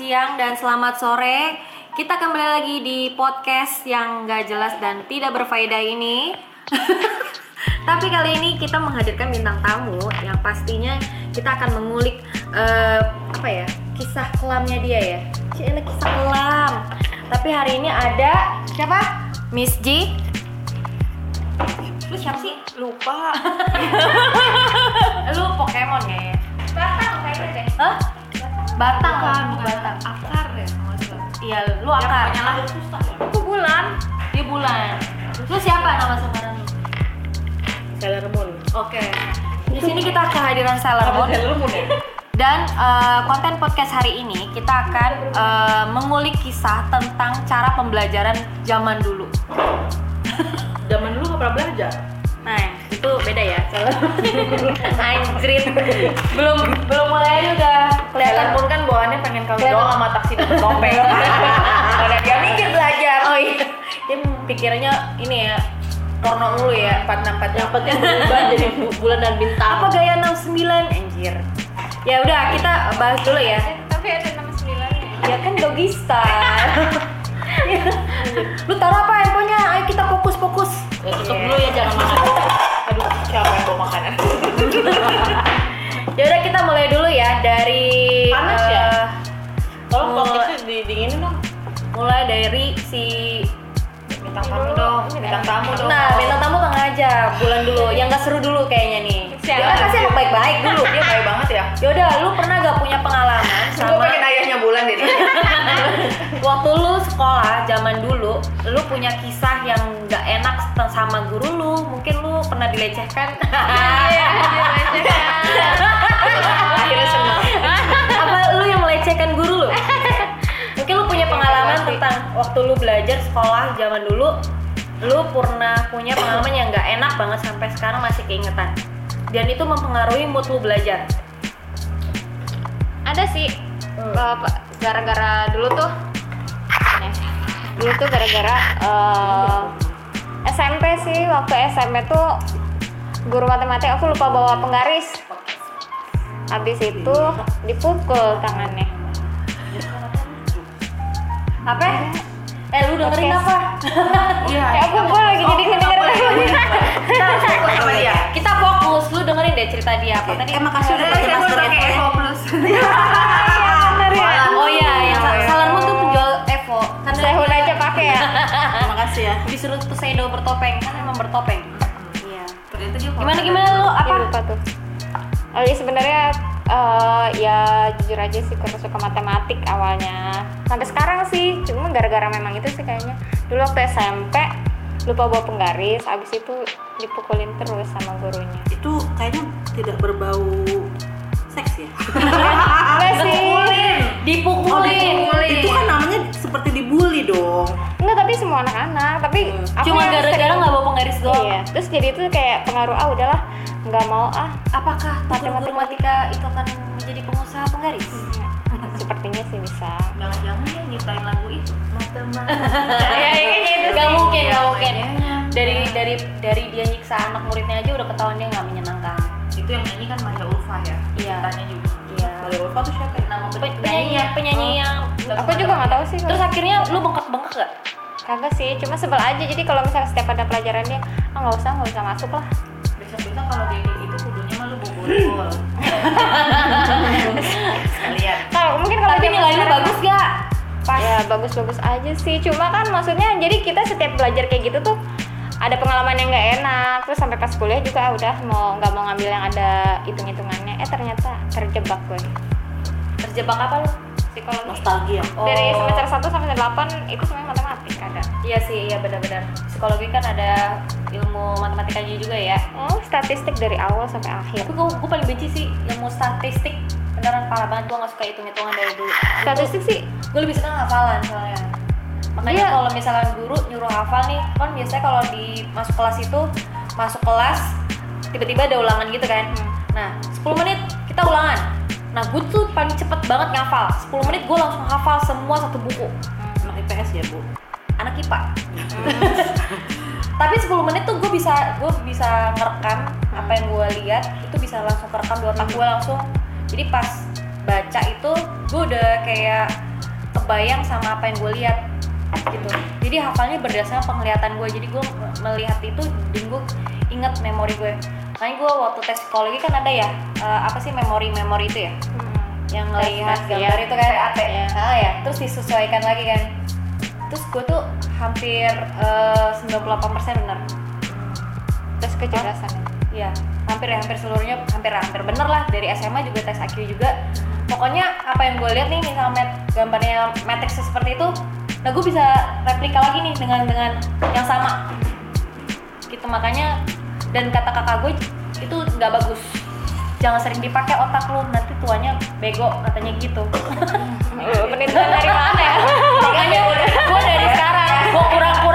siang dan selamat sore. Kita kembali lagi di podcast yang gak jelas dan tidak berfaedah ini. Tapi kali ini kita menghadirkan bintang tamu yang pastinya kita akan mengulik eh, apa ya kisah kelamnya dia ya. Cile kisah kelam. Tapi hari ini ada siapa? Miss G. Lu siapa sih? lupa Lu Pokemon ya? Batang kayaknya deh. Hah? Batang, bukan bukan batang. akar ya salah Iya, lu akar. pokoknya lah susah Aku bulan. Dia bulan. Lu siapa nama samaran lu? Sailor Moon Oke. Di sini kita kehadiran Sailor Moon Sailor Moon ya dan eh, konten podcast hari ini kita akan eh, mengulik kisah tentang cara pembelajaran zaman dulu. zaman dulu nggak pernah belajar Nah, itu beda ya. Anjrit. belum belum mulai aja udah kelihatan Sailor Moon kan bawaannya pengen Kelihatan. doang sama taksi dapat topeng Kalau dia mikir belajar Oh iya. Dia pikirannya ini ya porno mulu ya. empat enam empat yang penting berubah jadi bu- bulan dan bintang Apa gaya 69 anjir? Ya udah kita bahas dulu ya. Tapi ada nama sembilannya. Ya kan. Ya. Lu taruh apa handphonenya? Ayo kita fokus-fokus. ya, tutup dulu ya jangan makan Ya udah kita mulai dulu ya dari Panas ya? eh, tolong Mulai. podcastnya didinginin dong mulai dari si bintang tamu dong bintang tamu dong Nah, bintang tamu tengah aja, bulan dulu. Yang gak seru dulu kayaknya nih. Dia kan pasti anak baik-baik dulu. dia baik banget ya Yaudah, lu pernah gak punya pengalaman gue sama pengen ayahnya bulan jadi waktu lu sekolah zaman dulu, lu punya kisah yang gak enak sama guru lu? Mungkin lu pernah dilecehkan? Iya, dilecehkan. akhirnya seneng Apa lu yang melecehkan guru lu? Mungkin lu punya pengalaman tentang waktu lu belajar sekolah zaman dulu, lu pernah punya pengalaman yang gak enak banget sampai sekarang masih keingetan. Dan itu mempengaruhi mood lu belajar. Ada sih. Hmm. Bapak gara-gara dulu tuh. nih, Dulu tuh gara-gara eh, SMP sih waktu SMP tuh guru matematik aku lupa bawa penggaris. Habis itu dipukul tangannya. Apa? Eh lu dengerin Podcast. apa? iya Ya aku gue lagi jadi kedenger Kita harus fokus sama dia. Deh cerita dia apa tadi. eh makasih udah pakai masker Evo plus bener ya. Oh iya, yang Oh, iya. salarmu tuh penjual Evo. Kan Sehun aja pakai ya. terima kasih ya disuruh Tusaido bertopeng, kan emang bertopeng. Iya. ternyata dia Gimana gimana lu Apa? lupa tuh. Oh iya sebenarnya eh, ya jujur aja sih kurang suka matematik awalnya. Sampai sekarang sih, cuma gara-gara memang itu sih kayaknya. Dulu waktu SMP lupa bawa penggaris, abis itu dipukulin terus sama gurunya. itu kayaknya tidak berbau seks ya Enggak sih. Dipukulin. itu kan namanya seperti dibully dong Enggak, tapi semua anak-anak. Tapi aku Cuma gara-gara nggak bawa penggaris doang. Iya. Terus jadi itu kayak pengaruh ah udahlah nggak mau ah Apakah guru matematika itu akan menjadi pengusaha penggaris? sepertinya sih bisa. jangan-jangan dia nyiptain lagu itu ya gitu Gak sih. mungkin, gak Iya, mungkin. kayaknya. Dari dari dari dia nyiksa anak muridnya aja udah ketahuan dia nggak menyenangkan. itu yang nyanyi kan Maria Ulfa ya Iya. Ceritanya juga Iya. Maria Ulfa tuh siapa ya? nama Pe- Penyanyi penyanyi yang Aku juga nggak tahu sih. terus akhirnya lu bengkak-bengkak gak? Kagak sih, cuma sebel aja. Jadi kalau misalnya setiap ada pelajaran dia, ah nggak usah, nggak usah masuk lah. besok-besok kalau dia kayak gitu kudunya mah lu bobol sekalian Kalau mungkin kalau Tapi zaman nilai lu sekarang- bagus gak? Pas. Ya bagus-bagus aja sih. Cuma kan maksudnya, jadi kita setiap belajar kayak gitu tuh ada pengalaman yang nggak enak. Terus sampai pas kuliah juga ah, udah mau nggak mau ngambil yang ada hitung-hitungannya. Eh ternyata terjebak gue. Terjebak apa lu? Psikologi. nostalgia Dari Oh. semester 1 sampai 8 itu semuanya matematik ada. Iya sih, iya benar-benar. Psikologi kan ada ilmu matematikanya juga ya. Oh, statistik dari awal sampai akhir. Tapi gue, gue paling benci sih ilmu statistik. Beneran parah banget, gue gak suka hitung-hitungan dari dulu. Statistik sih Gue lebih suka hafalan soalnya. Makanya Iya. kalau misalkan guru nyuruh hafal nih, kan biasanya kalau di masuk kelas itu masuk kelas tiba-tiba ada ulangan gitu kan. Hmm. Nah, 10 menit kita ulangan. Nah, gue tuh paling cepet banget ngafal. 10 menit gue langsung hafal semua satu buku. anak IPS ya bu Anak IPA. Tapi 10 menit tuh gue bisa gue bisa ngerekam apa yang gue lihat itu bisa langsung kerekam di otak gue langsung. Jadi pas baca itu gue udah kayak kebayang sama apa yang gue lihat gitu. Jadi hafalnya berdasarkan penglihatan gue jadi gue melihat itu dan gue inget memori gue makanya gue waktu tes psikologi kan ada ya eh, apa sih memori-memori itu ya? Yang ngelihat tes, gambar iya. itu kan? PAT, ya. ah ya. Terus disesuaikan lagi kan? Terus gue tuh hampir eh, 98% benar Terus kecerdasan. Iya, hampir ya, hampir seluruhnya hampir hampir bener lah dari SMA juga tes IQ juga. Pokoknya apa yang gue lihat nih misalnya mat- gambarnya matrix seperti itu, nah gue bisa replika lagi nih dengan dengan yang sama. Gitu makanya dan kata kakak gue itu nggak bagus. Jangan sering dipakai otak lu nanti tuanya bego katanya gitu. Penelitian dari mana ya? makanya gue dari sekarang gue kurang-kurangi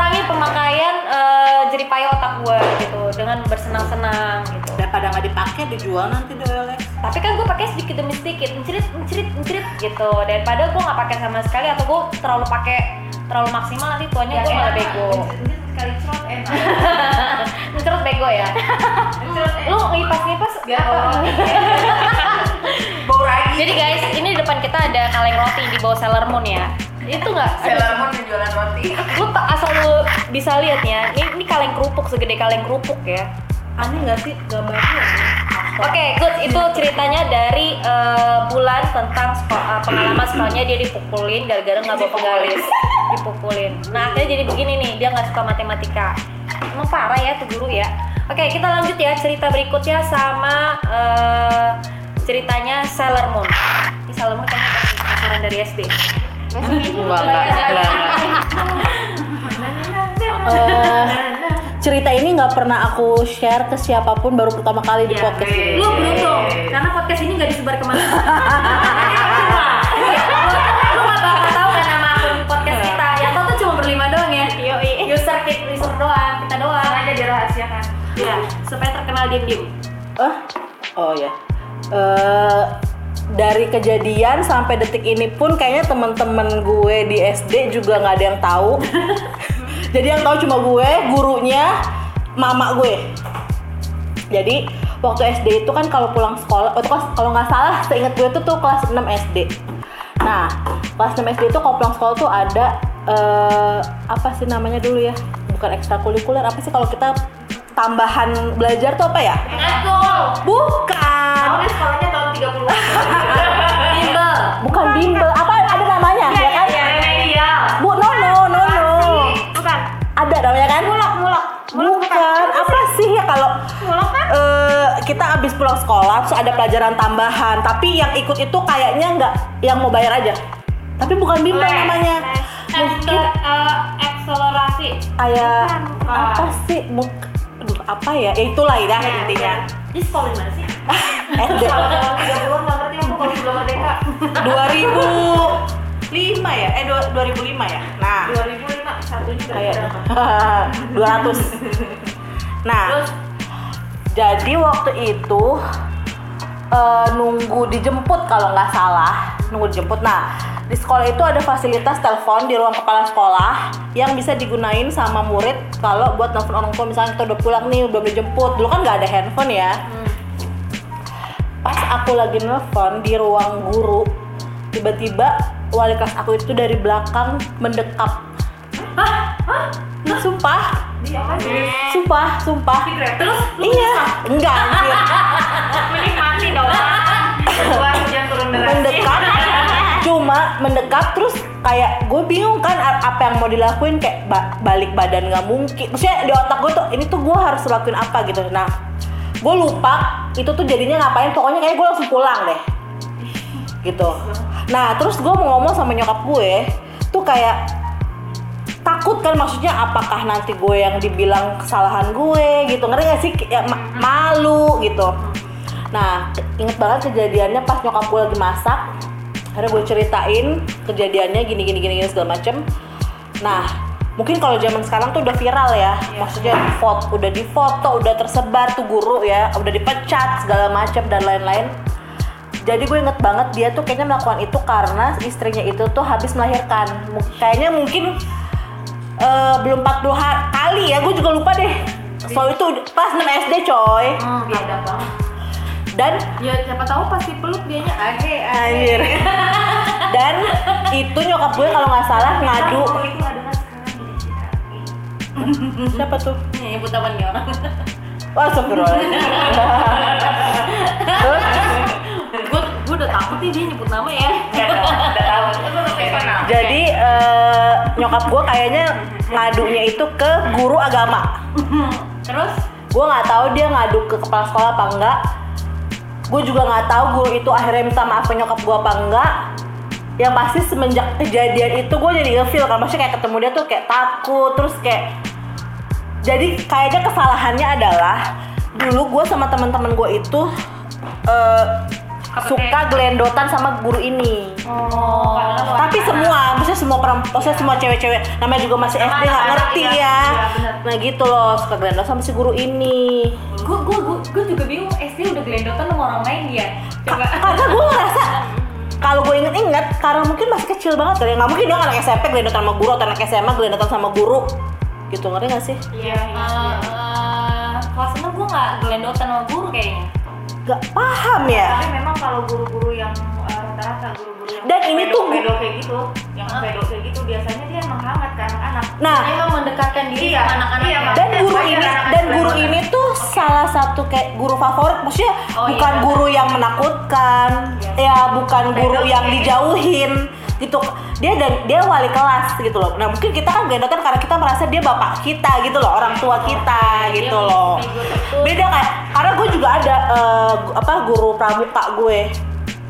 dengan bersenang-senang gitu. Daripada nggak dipakai dijual nanti deh oleh. tapi kan gue pakai sedikit demi sedikit mencerit mencerit mencerit gitu. Daripada gue nggak pakai sama sekali atau gue terlalu pakai terlalu maksimal nanti tuanya gue malah bego. Sekali cerot enak. Bego ya? Lu ngipas ngipas Oh. bau ragi. Jadi guys ini di depan kita ada kaleng roti di bawah Sailor Moon ya itu nggak Sailor Moon yang jualan roti lu tak asal lu bisa lihat ya ini, ini kaleng kerupuk segede kaleng kerupuk ya Aneh nggak sih gambarnya? Oke, good. Itu ceritanya dari eh, bulan tentang seko- eh, pengalaman sekolahnya dia dipukulin gara-gara nggak bawa penggaris. Dipukulin. Nah, akhirnya jadi begini nih, dia nggak suka matematika. Emang parah ya tuh guru ya. Oke, kita lanjut ya cerita berikutnya sama eh, ceritanya Sailor Moon. Ini Sailor Moon pasaran dari SD. Enggak, enggak. Cerita ini nggak pernah aku share ke siapa pun baru pertama kali di podcast ini. Lu beruntung, karena podcast ini nggak disebar ke mana-mana. Iya, lu nggak bakal tahu kan nama akun podcast kita. Yang tahu tuh cuma berlima doang ya. User kita, user doang, kita doang. aja dirahasiakan Iya, supaya terkenal diem-diem. Eh, oh ya. Eh, dari kejadian sampai detik ini pun kayaknya temen-temen gue di SD juga nggak ada yang tahu. Jadi yang tahu cuma gue, gurunya, mama gue. Jadi waktu SD itu kan kalau pulang sekolah, kelas kalau nggak salah, seingat gue itu tuh kelas 6 SD. Nah, kelas 6 SD itu kalau pulang sekolah tuh ada eh, apa sih namanya dulu ya? Bukan ekstrakurikuler, apa sih kalau kita tambahan belajar tuh apa ya? Ekskul. Bukan. Tahunnya sekolahnya tahun 30 Bimbel. Bukan bimbel. Apa ada namanya? ya kan? Remedial Bu, no no no no. Bukan Ada namanya kan? Mulak, mulak. Bukan. Apa sih ya kalau eh, kita abis pulang sekolah terus ada pelajaran tambahan, tapi yang ikut itu kayaknya nggak yang mau bayar aja. Tapi bukan bimbel Les, namanya. Mungkin akselerasi. kayak apa sih? Muk Aduh, apa ya? Ya itulah ya intinya. Di sekolah di mana sih? Kalau tahun 30-an nggak ngerti aku kalau belum merdeka. 2005 ya? Eh dua- 2005 ya? Nah, 2005 satunya kayak berapa? 200 nah jadi waktu itu eh, nunggu dijemput kalau nggak salah. Nunggu dijemput. Nah di sekolah itu ada fasilitas telepon di ruang kepala sekolah yang bisa digunain sama murid kalau buat telepon orang tua. Misalnya kita udah pulang nih belum dijemput. Dulu kan nggak ada handphone ya pas aku lagi nelfon di ruang guru tiba-tiba wali kelas aku itu dari belakang mendekap. Nah, sumpah. Sumpah sumpah. Terus iya. enggak anjir. Menikmati dong. Wah, hujan turun deras mendekat cuma mendekat terus kayak gue bingung kan apa yang mau dilakuin kayak ba- balik badan nggak mungkin. Maksudnya di otak gue tuh ini tuh gue harus lakuin apa gitu. Nah gue lupa itu tuh jadinya ngapain pokoknya kayak gue langsung pulang deh. Gitu. Nah terus gue mau ngomong sama nyokap gue tuh kayak takut kan maksudnya apakah nanti gue yang dibilang kesalahan gue gitu. Ngerti gak sih? Ya, ma- malu gitu. Nah inget banget kejadiannya pas nyokap gue lagi masak. Akhirnya gue ceritain kejadiannya gini gini gini, gini segala macem. Nah mungkin kalau zaman sekarang tuh udah viral ya maksudnya foto udah difoto udah tersebar tuh guru ya udah dipecat segala macem dan lain-lain. Jadi gue inget banget dia tuh kayaknya melakukan itu karena istrinya itu tuh habis melahirkan. Kayaknya mungkin eh, belum 40 hari kali ya gue juga lupa deh. So itu pas 6 SD coy. Beda banget. Dan Ya siapa tahu pasti peluk dianya. Age anjir. Dan itu nyokap gue kalau nggak salah ngadu siapa tuh? Nih, nyebut apa nih orang? wah terus gue gue udah takut nih dia nyebut nama ya. Udah tahu. Jadi eh, nyokap gue kayaknya ngadunya itu ke guru agama. Terus? Gue nggak tahu dia ngadu ke kepala sekolah apa enggak. Gue juga nggak tahu guru itu akhirnya minta maaf ke nyokap gue apa enggak yang pasti semenjak kejadian itu gue jadi ilfil kan maksudnya kayak ketemu dia tuh kayak takut terus kayak jadi kayaknya kesalahannya adalah dulu gue sama teman-teman gue itu eh, suka gelendotan sama guru ini oh, tapi semua maksudnya semua perempuan maksudnya semua cewek-cewek namanya juga masih SD nggak ngerti iya. ya Iya, nah gitu loh suka gelendotan sama si guru ini gue gue gue juga bingung SD udah gelendotan sama orang lain dia. Coba. karena gue ngerasa kalau gue inget-inget karena mungkin masih kecil banget kali ya nggak mungkin dong anak SMP gelendotan sama guru atau anak SMA gelendotan sama guru gitu ngerti gak sih Iya, iya. Eh, eh, kelas enam gue nggak gelendotan sama guru kayaknya. Gak paham ya Tapi memang kalau guru-guru yang uh, rata-rata guru-guru Dan ini tuh- pedo kayak gitu, yang pedo kayak gitu biasanya dia emang hangat ke anak-anak. nah. Emang mendekatkan diri Iya, anak-anak iya, ya? Dan guru ini anak-anak dan guru ini tuh salah satu kayak guru favorit. Maksudnya Oh, bukan iya. guru yang menakutkan. Ya bukan guru Pedofil. yang dijauhin gitu. Dia dan dia wali kelas gitu loh. Nah mungkin kita kan gelendotan karena kita merasa dia bapak kita gitu loh. Orang tua kita Dia gitu loh. figur itu. beda kayak karena gue juga ada gu- apa guru pramuka gue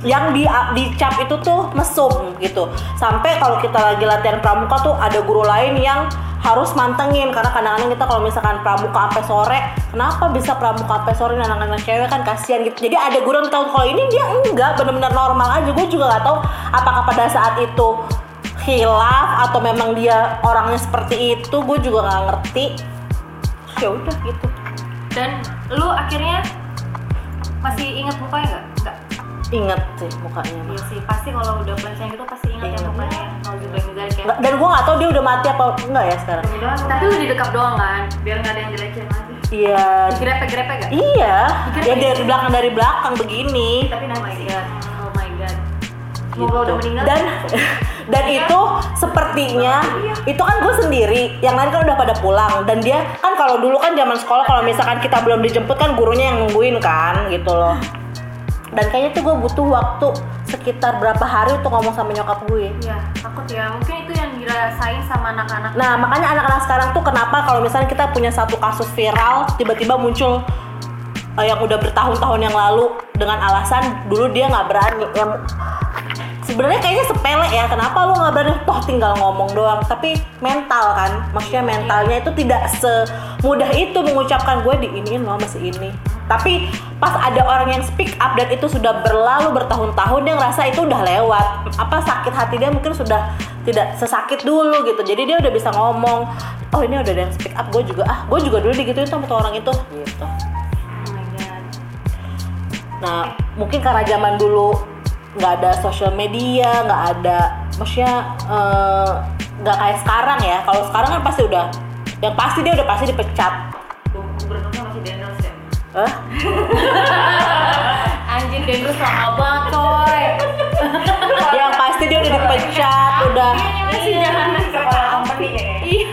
yang di di cap itu tuh mesum gitu. Sampai kalau kita lagi latihan pramuka tuh ada guru lain yang harus mantengin. Karena kadang-kadang kita kalau misalkan pramuka sampai sore kenapa bisa pramuka sampai sore anak-anak cewek kan? Kasihan gitu. Jadi ada guru yang tahu kalau ini dia enggak bener-bener normal aja. Gue juga nggak tahu apakah pada saat itu hilaf atau memang dia orangnya seperti itu. Gue juga nggak ngerti. Ya udah gitu. Dan lu akhirnya masih ingat mukanya nggak? Inget sih mukanya. Iya sih, pasti kalau udah pelecehan gitu pasti ingat ya Ingat. mukanya. Dzalik ya. Dan gue nggak tahu dia udah mati apa enggak ya sekarang Tapi di dekat doang kan? biar nggak ada yang jelek-jelek lagi. iya Digrepe-grepe gak? iya ya dari belakang dari belakang begini Tapi Oh my nanti god. Oh my god. semoga Gitu. udah meninggal. dan dan itu sepertinya itu kan gue sendiri yang lain kan udah pada pulang dan dia kan kalau dulu kan zaman sekolah kalau misalkan kita belum dijemput kan gurunya yang nungguin kan gitu loh dan kayaknya tuh gue butuh waktu sekitar berapa hari untuk ngomong sama nyokap gue Iya, takut ya. Mungkin itu yang dirasain sama anak-anak. Nah, makanya anak-anak sekarang tuh kenapa kalau misalnya kita punya satu kasus viral, tiba-tiba muncul eh, yang udah bertahun-tahun yang lalu dengan alasan dulu dia nggak berani. Yang sebenarnya kayaknya sepele ya. Kenapa lu nggak berani? Toh tinggal ngomong doang. Tapi mental kan, maksudnya mentalnya itu tidak semudah itu mengucapkan gue diiniin lo masih ini. Tapi pas ada orang yang speak up dan itu sudah berlalu bertahun-tahun dia ngerasa itu udah lewat. Apa sakit hati dia mungkin sudah tidak sesakit dulu gitu. Jadi dia udah bisa ngomong, oh ini udah ada yang speak up, gue juga ah, gue juga dulu digituin sama tuh orang itu. Gitu. Oh my god. Nah, mungkin karena zaman dulu nggak ada sosial media, nggak ada, maksudnya eh, nggak kayak sekarang ya. Kalau sekarang kan pasti udah, yang pasti dia udah pasti dipecat. Gubernurnya masih Daniels ya. Anjir lama banget coy. yang pasti dia udah dipecat, udah. Masih jangan Kepala company ya. Iya.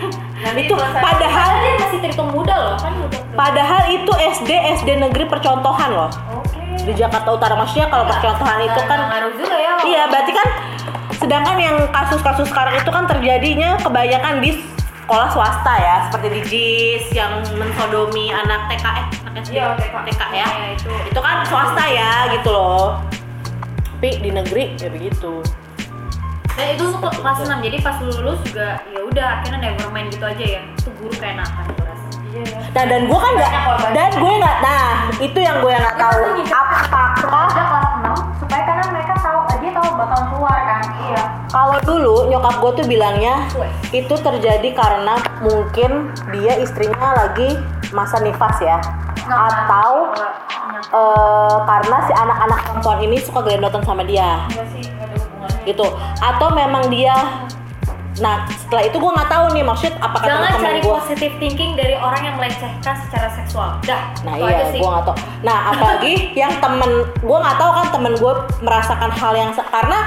Itu padahal Dia masih terhitung muda loh kan padahal itu SD SD negeri percontohan loh Oke. Di Jakarta Utara. Maksudnya kalau percontohan itu kan ngaruh juga ya. Iya, berarti kan sedangkan yang kasus-kasus sekarang itu kan terjadinya kebanyakan di sekolah swasta ya, seperti di JIS yang mensodomi anak TK eh anak SD, Iya, TK. TK ya. Iya, itu. Itu kan swasta ya gitu loh. Tapi di negeri ya begitu. Dan itu tuh kelas 6 jadi pas lu lulus juga ya udah akhirnya never mind gitu aja ya. Itu guru kayak enakan Nah, dan gue kan nggak dan gue nggak nah itu yang gue nggak tahu apakah Udah kelas 6 supaya karena mereka tahu dia tahu bakal keluar kan. Iya. Kalau dulu nyokap gue tuh bilangnya itu terjadi karena mungkin dia istrinya lagi masa nifas ya, atau eh, karena si anak-anak perempuan ini suka gelendotan sama dia, hubungannya. gitu. Atau memang dia, nah setelah itu gue nggak tahu nih maksud apakah Jangan teman-teman cari gue. positive thinking dari orang yang melecehkan secara seksual. Dah. Nah iya, sih. gue nggak tahu. Nah apalagi yang temen gue nggak tahu kan temen gue merasakan hal yang karena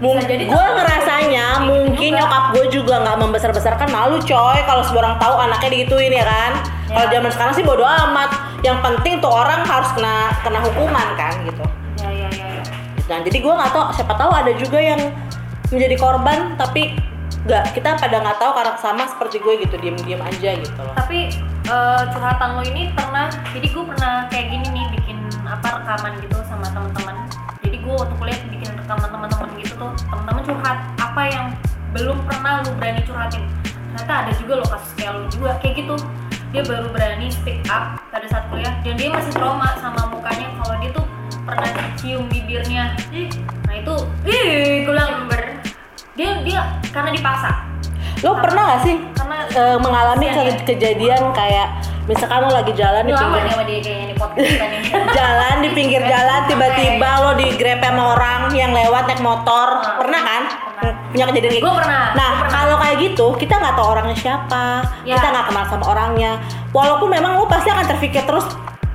Mungkin gue ngerasanya gitu mungkin juga. nyokap gue juga nggak membesar-besarkan malu coy kalau semua orang tahu anaknya digituin ya kan. Kalau Ya. zaman sekarang sih bodo amat. Yang penting tuh orang harus kena kena hukuman kan gitu. ya ya ya, ya. Nah jadi gue nggak tahu siapa tahu ada juga yang menjadi korban tapi nggak kita pada nggak tahu karena sama seperti gue gitu diem-diem aja gitu loh. tapi eh, curhatan lo ini pernah jadi gue pernah kayak gini nih bikin apa rekaman gitu sama teman-teman. Jadi gue waktu kuliah bikin rekaman teman-teman gitu tuh teman-teman curhat. Apa yang belum pernah lu berani curhatin? Ternyata ada juga lo kasus kayak lu juga kayak gitu. Dia baru berani speak up pada saat kuliah dan dia masih trauma sama mukanya. Kalau dia tuh pernah cium bibirnya. Nah itu ih gue bilang dia dia karena dipaksa Lo pernah gak sih Karena- eh, mengalami Kasian ya. ke- kejadian kayak misalkan lo lagi jalan di lama pinggir dia kayaknya nih podcast jalan di pinggir jalan tiba-tiba lo digrepe sama orang yang lewat naik motor pernah kan Pernah. punya kejadian kayak gitu? pernah, nah kalau kayak gitu kita nggak tahu orangnya siapa Ya. kita nggak kenal sama orangnya walaupun memang lo pasti akan terpikir terus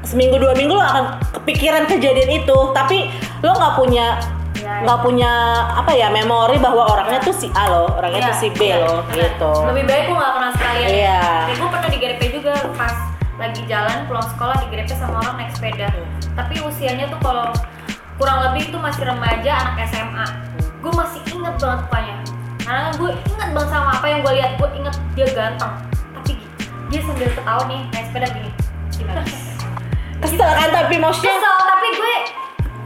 seminggu dua minggu lo akan kepikiran kejadian itu tapi lo nggak punya Ya. Nggak punya apa ya memori bahwa orangnya tuh si A lo orangnya Iya, tuh si B iya, lo benar. gitu Lebih baik gue gak kenal sekalian. Iya. Ya, gue pernah digerepe juga pas lagi jalan pulang sekolah digerepe sama orang naik sepeda. Tapi usianya tuh kalau kurang lebih itu masih remaja anak SMA. Gue masih inget banget mukanya. Karena gue inget banget sama apa yang gue lihat. Gue inget dia ganteng. Tapi dia sambil ketawa nih naik sepeda gini. kesel kan tapi maksudnya Kesel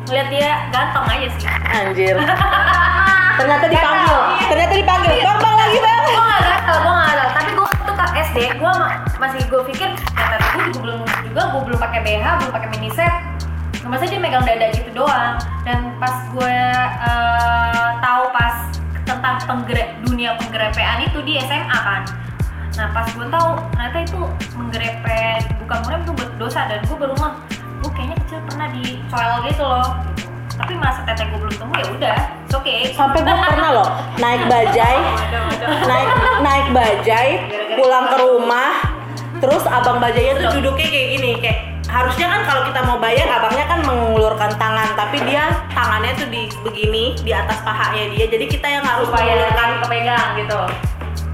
ngeliat dia ganteng aja sih. anjir. Ternyata dipanggil. Ternyata dipanggil. Bang bang lagi bang. Gue gak gatel, gue gak gatel tapi gue tuh ke SD, gue masih gue pikir ya tadi gue juga belum juga. Gue belum pakai BH, belum pakai mini set. Nggak masa dia megang dada gitu doang. Dan pas gue eh, tahu pas tentang penggere dunia penggrepean itu di SMA kan. Nah pas gue tahu ternyata itu menggerepe bukan murid itu buat dosa. Dan gue baru mah gue kayaknya kecil pernah dicoel gitu loh. Gitu. tapi masa teteh gue belum temu ya udah it's okay. Sampai gue pernah loh naik bajai naik naik bajai pulang ke rumah terus abang bajainya tuh duduknya kayak gini kayak harusnya kan kalau kita mau bayar abangnya kan mengulurkan tangan tapi dia tangannya tuh di begini di atas pahanya dia jadi kita yang harus supaya mengulurkan. kepegang gitu.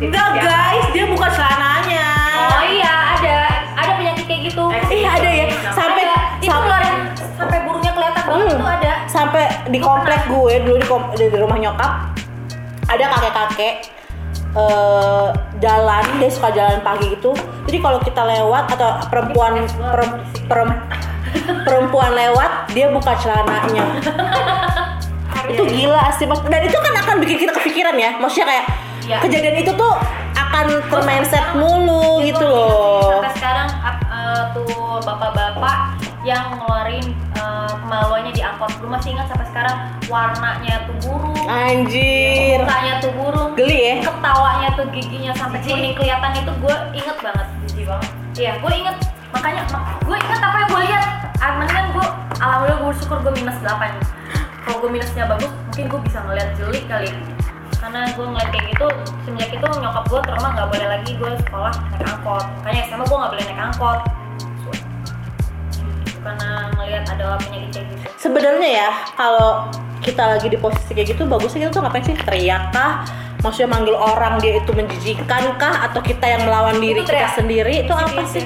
Enggak guys dia buka celananya. Oh iya ada ada penyakit kayak gitu. Iya ada ya. Sampai Hmm. itu ada sampai di komplek gue dulu di, kom- di, rumah nyokap ada kakek-kakek eh, jalan dia suka jalan pagi gitu jadi kalau kita lewat atau perempuan perem- perem- perempuan lewat dia buka celananya itu gila sih Mas. dan itu kan akan bikin kita kepikiran ya maksudnya kayak Iya. kejadian itu tuh akan termindset mulu Itu gitu loh sampai sekarang eh, tuh bapak-bapak yang ngeluarin eh, kemaluannya di angkot. Gue masih ingat sampai sekarang warnanya tuh burung. Anjir. Mukanya tuh burung. Geli ya? Ketawanya tuh giginya sampai kuning kelihatan itu gue inget banget. Jijik banget. Iya gue inget. Makanya gue inget apa yang gue lihat. Ah, mendingan gue alhamdulillah gue bersyukur gue minus 8 kalau gue minusnya bagus mungkin gue bisa ngeliat jeli kali. Karena gue ngeliat kayak gitu semenjak itu nyokap gue trauma nggak boleh lagi gue sekolah naik angkot. Makanya SMA gue nggak boleh naik angkot karena ngelihat ada penyakit kayak gitu sebenarnya ya kalau kita lagi di posisi kayak gitu bagusnya kita tuh ngapain sih teriak kah maksudnya manggil orang dia itu menjijikan kah atau kita yang melawan diri Itu kita teriak. sendiri itu apa sih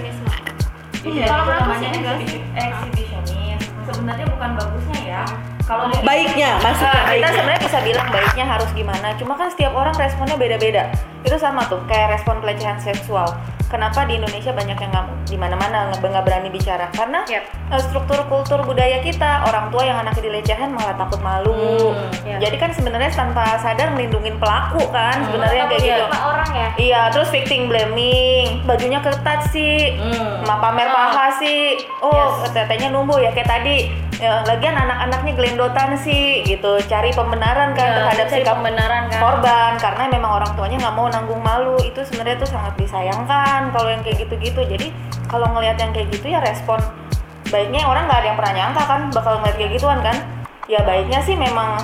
Iya, Kalau menurut sih enggak sih. eksibisionis. Sebenarnya bukan bagusnya ya. Kalau baiknya maksudnya Nah, kita sebenarnya bisa bilang baiknya harus gimana. Cuma kan setiap orang responnya beda-beda. Itu sama tuh kayak respon pelecehan seksual. Kenapa di Indonesia banyak yang nggak di mana-mana nggak berani bicara? Karena Yep. eh, struktur kultur budaya kita orang tua yang anaknya dilecehan malah takut malu. Hmm, iya. Jadi kan sebenarnya tanpa sadar melindungin pelaku kan sebenarnya kayak gitu. orang ya Iya, terus victim blaming, bajunya ketat sih, Hmm. Pamer Oh. paha sih, oh tetenya numbuh ya kayak tadi. Ya, lagian anak-anaknya gelendotan sih, gitu. Cari pembenaran kan Iya, terhadap sikap pembenaran kan. korban, karena memang orang tuanya nggak mau nanggung malu. Itu sebenarnya tuh sangat disayangkan kalau yang kayak gitu-gitu. Jadi kalau ngelihat yang kayak gitu ya respon baiknya orang nggak ada yang pernah nyangka kan bakal ngeliat kayak gituan kan. Ya baiknya sih memang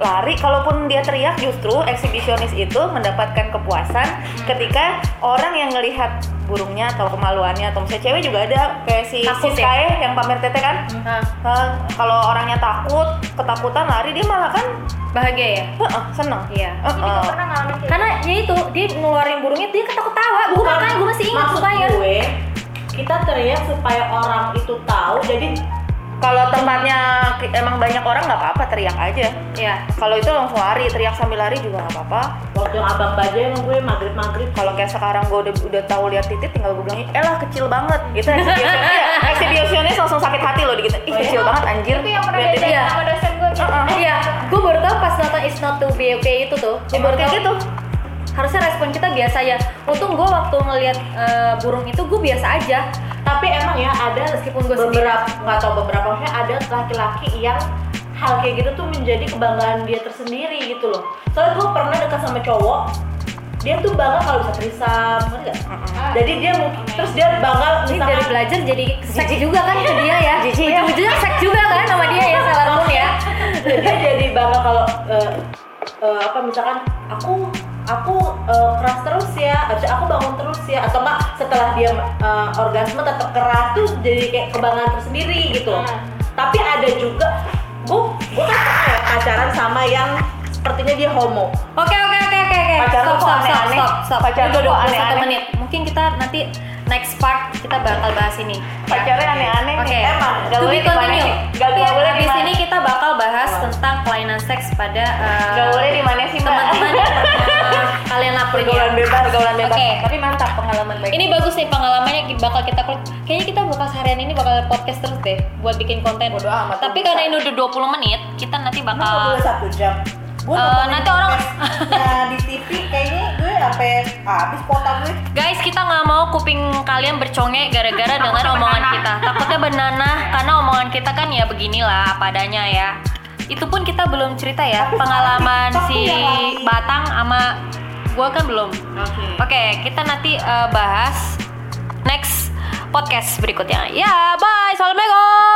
lari kalaupun dia teriak justru eksibisionis itu mendapatkan kepuasan ketika orang yang ngelihat burungnya atau kemaluannya atau misalnya cewek juga ada kayak si Takut si ya? Kae yang pamer tete kan? Nah, Nah, kalau orangnya takut ketakutan lari dia malah kan bahagia ya? Heeh, seneng. Iya. Heeh. pernah ngalamin kayak karena ya itu dia ngeluarin burungnya dia ketawa-tawa gue makanya gue masih ingat Maksud supaya gue kita teriak supaya orang itu tahu jadi kalau tempatnya emang banyak orang nggak apa-apa teriak aja. Ya kalau itu langsung lari teriak sambil lari juga nggak apa-apa. Waktu abang baja emang gue maghrib maghrib kalau kayak sekarang gue udah udah tahu lihat titit tinggal gue bilang eh lah kecil banget. Gitu exhibitionnya ya. Langsung sakit hati loh gitu ih kecil banget anjir. Itu yang pernah diajarin sama dosen gue gitu. Iya. Gue baru tau pas nonton It's Not To Be Okay itu tuh. Gue baru tau gitu harusnya respon kita biasa ya untung gue waktu ngelihat eh, burung itu gue biasa aja tapi emang ya ada Meskipun gue sendiri. beberapa nggak tahu beberapa maksudnya ada laki-laki yang hal kayak gitu tuh menjadi kebanggaan dia tersendiri gitu loh soalnya gue pernah dekat sama cowok dia tuh bangga kalau bisa trisam ngerti nggak? jadi dia mungkin terus dia bangga ini misalkan dari belajar jadi seks juga kan ke dia ya Jijik ya. ujung-ujungnya seks juga kan sama dia ya Sailor Moon ya dia jadi bangga kalau eh, eh, apa misalkan aku aku eh, keras terus ya atau aku bangun terus ya atau enggak setelah dia eh, orgasme tetap keras tuh jadi kayak kebanggaan tersendiri gitu loh. tapi ada juga gue gue kan pernah ya pacaran sama yang sepertinya dia homo Oke oke oke oke oke. Pacar Stop stop stop aneh-aneh? stop stop. Pacar Udah lu kok 21 aneh-aneh? menit. Mungkin kita nanti next part kita bakal bahas ini. ya. pacarnya aneh-aneh Oke. nih emang gak boleh di mana continue. sih gak boleh di mana ini kita bakal bahas tentang kelainan seks pada eh, gak boleh di mana sih teman-teman yang kalian ya. pergaulan bebas pergaulan bebas Oke. tapi mantap pengalaman baik Ini bagus nih pengalamannya bakal kita. Kayaknya kita bakal seharian ini bakal podcast terus deh buat bikin konten. Bodo amat, Tapi karena ini udah 20 menit, kita nanti bakal nggak boleh satu jam gue Eh, nanti orang- nah di TV kayaknya gue sampai habis kuota gue Guys, kita nggak mau kuping kalian bercongek gara-gara dengan omongan kita. Takutnya benanah karena omongan kita kan ya beginilah apa adanya ya. Itu pun kita belum cerita ya pengalaman TikTok si Batang sama gua kan belum. oke Oke, kita nanti eh, bahas next podcast berikutnya. Ya, bye. Assalamualaikum.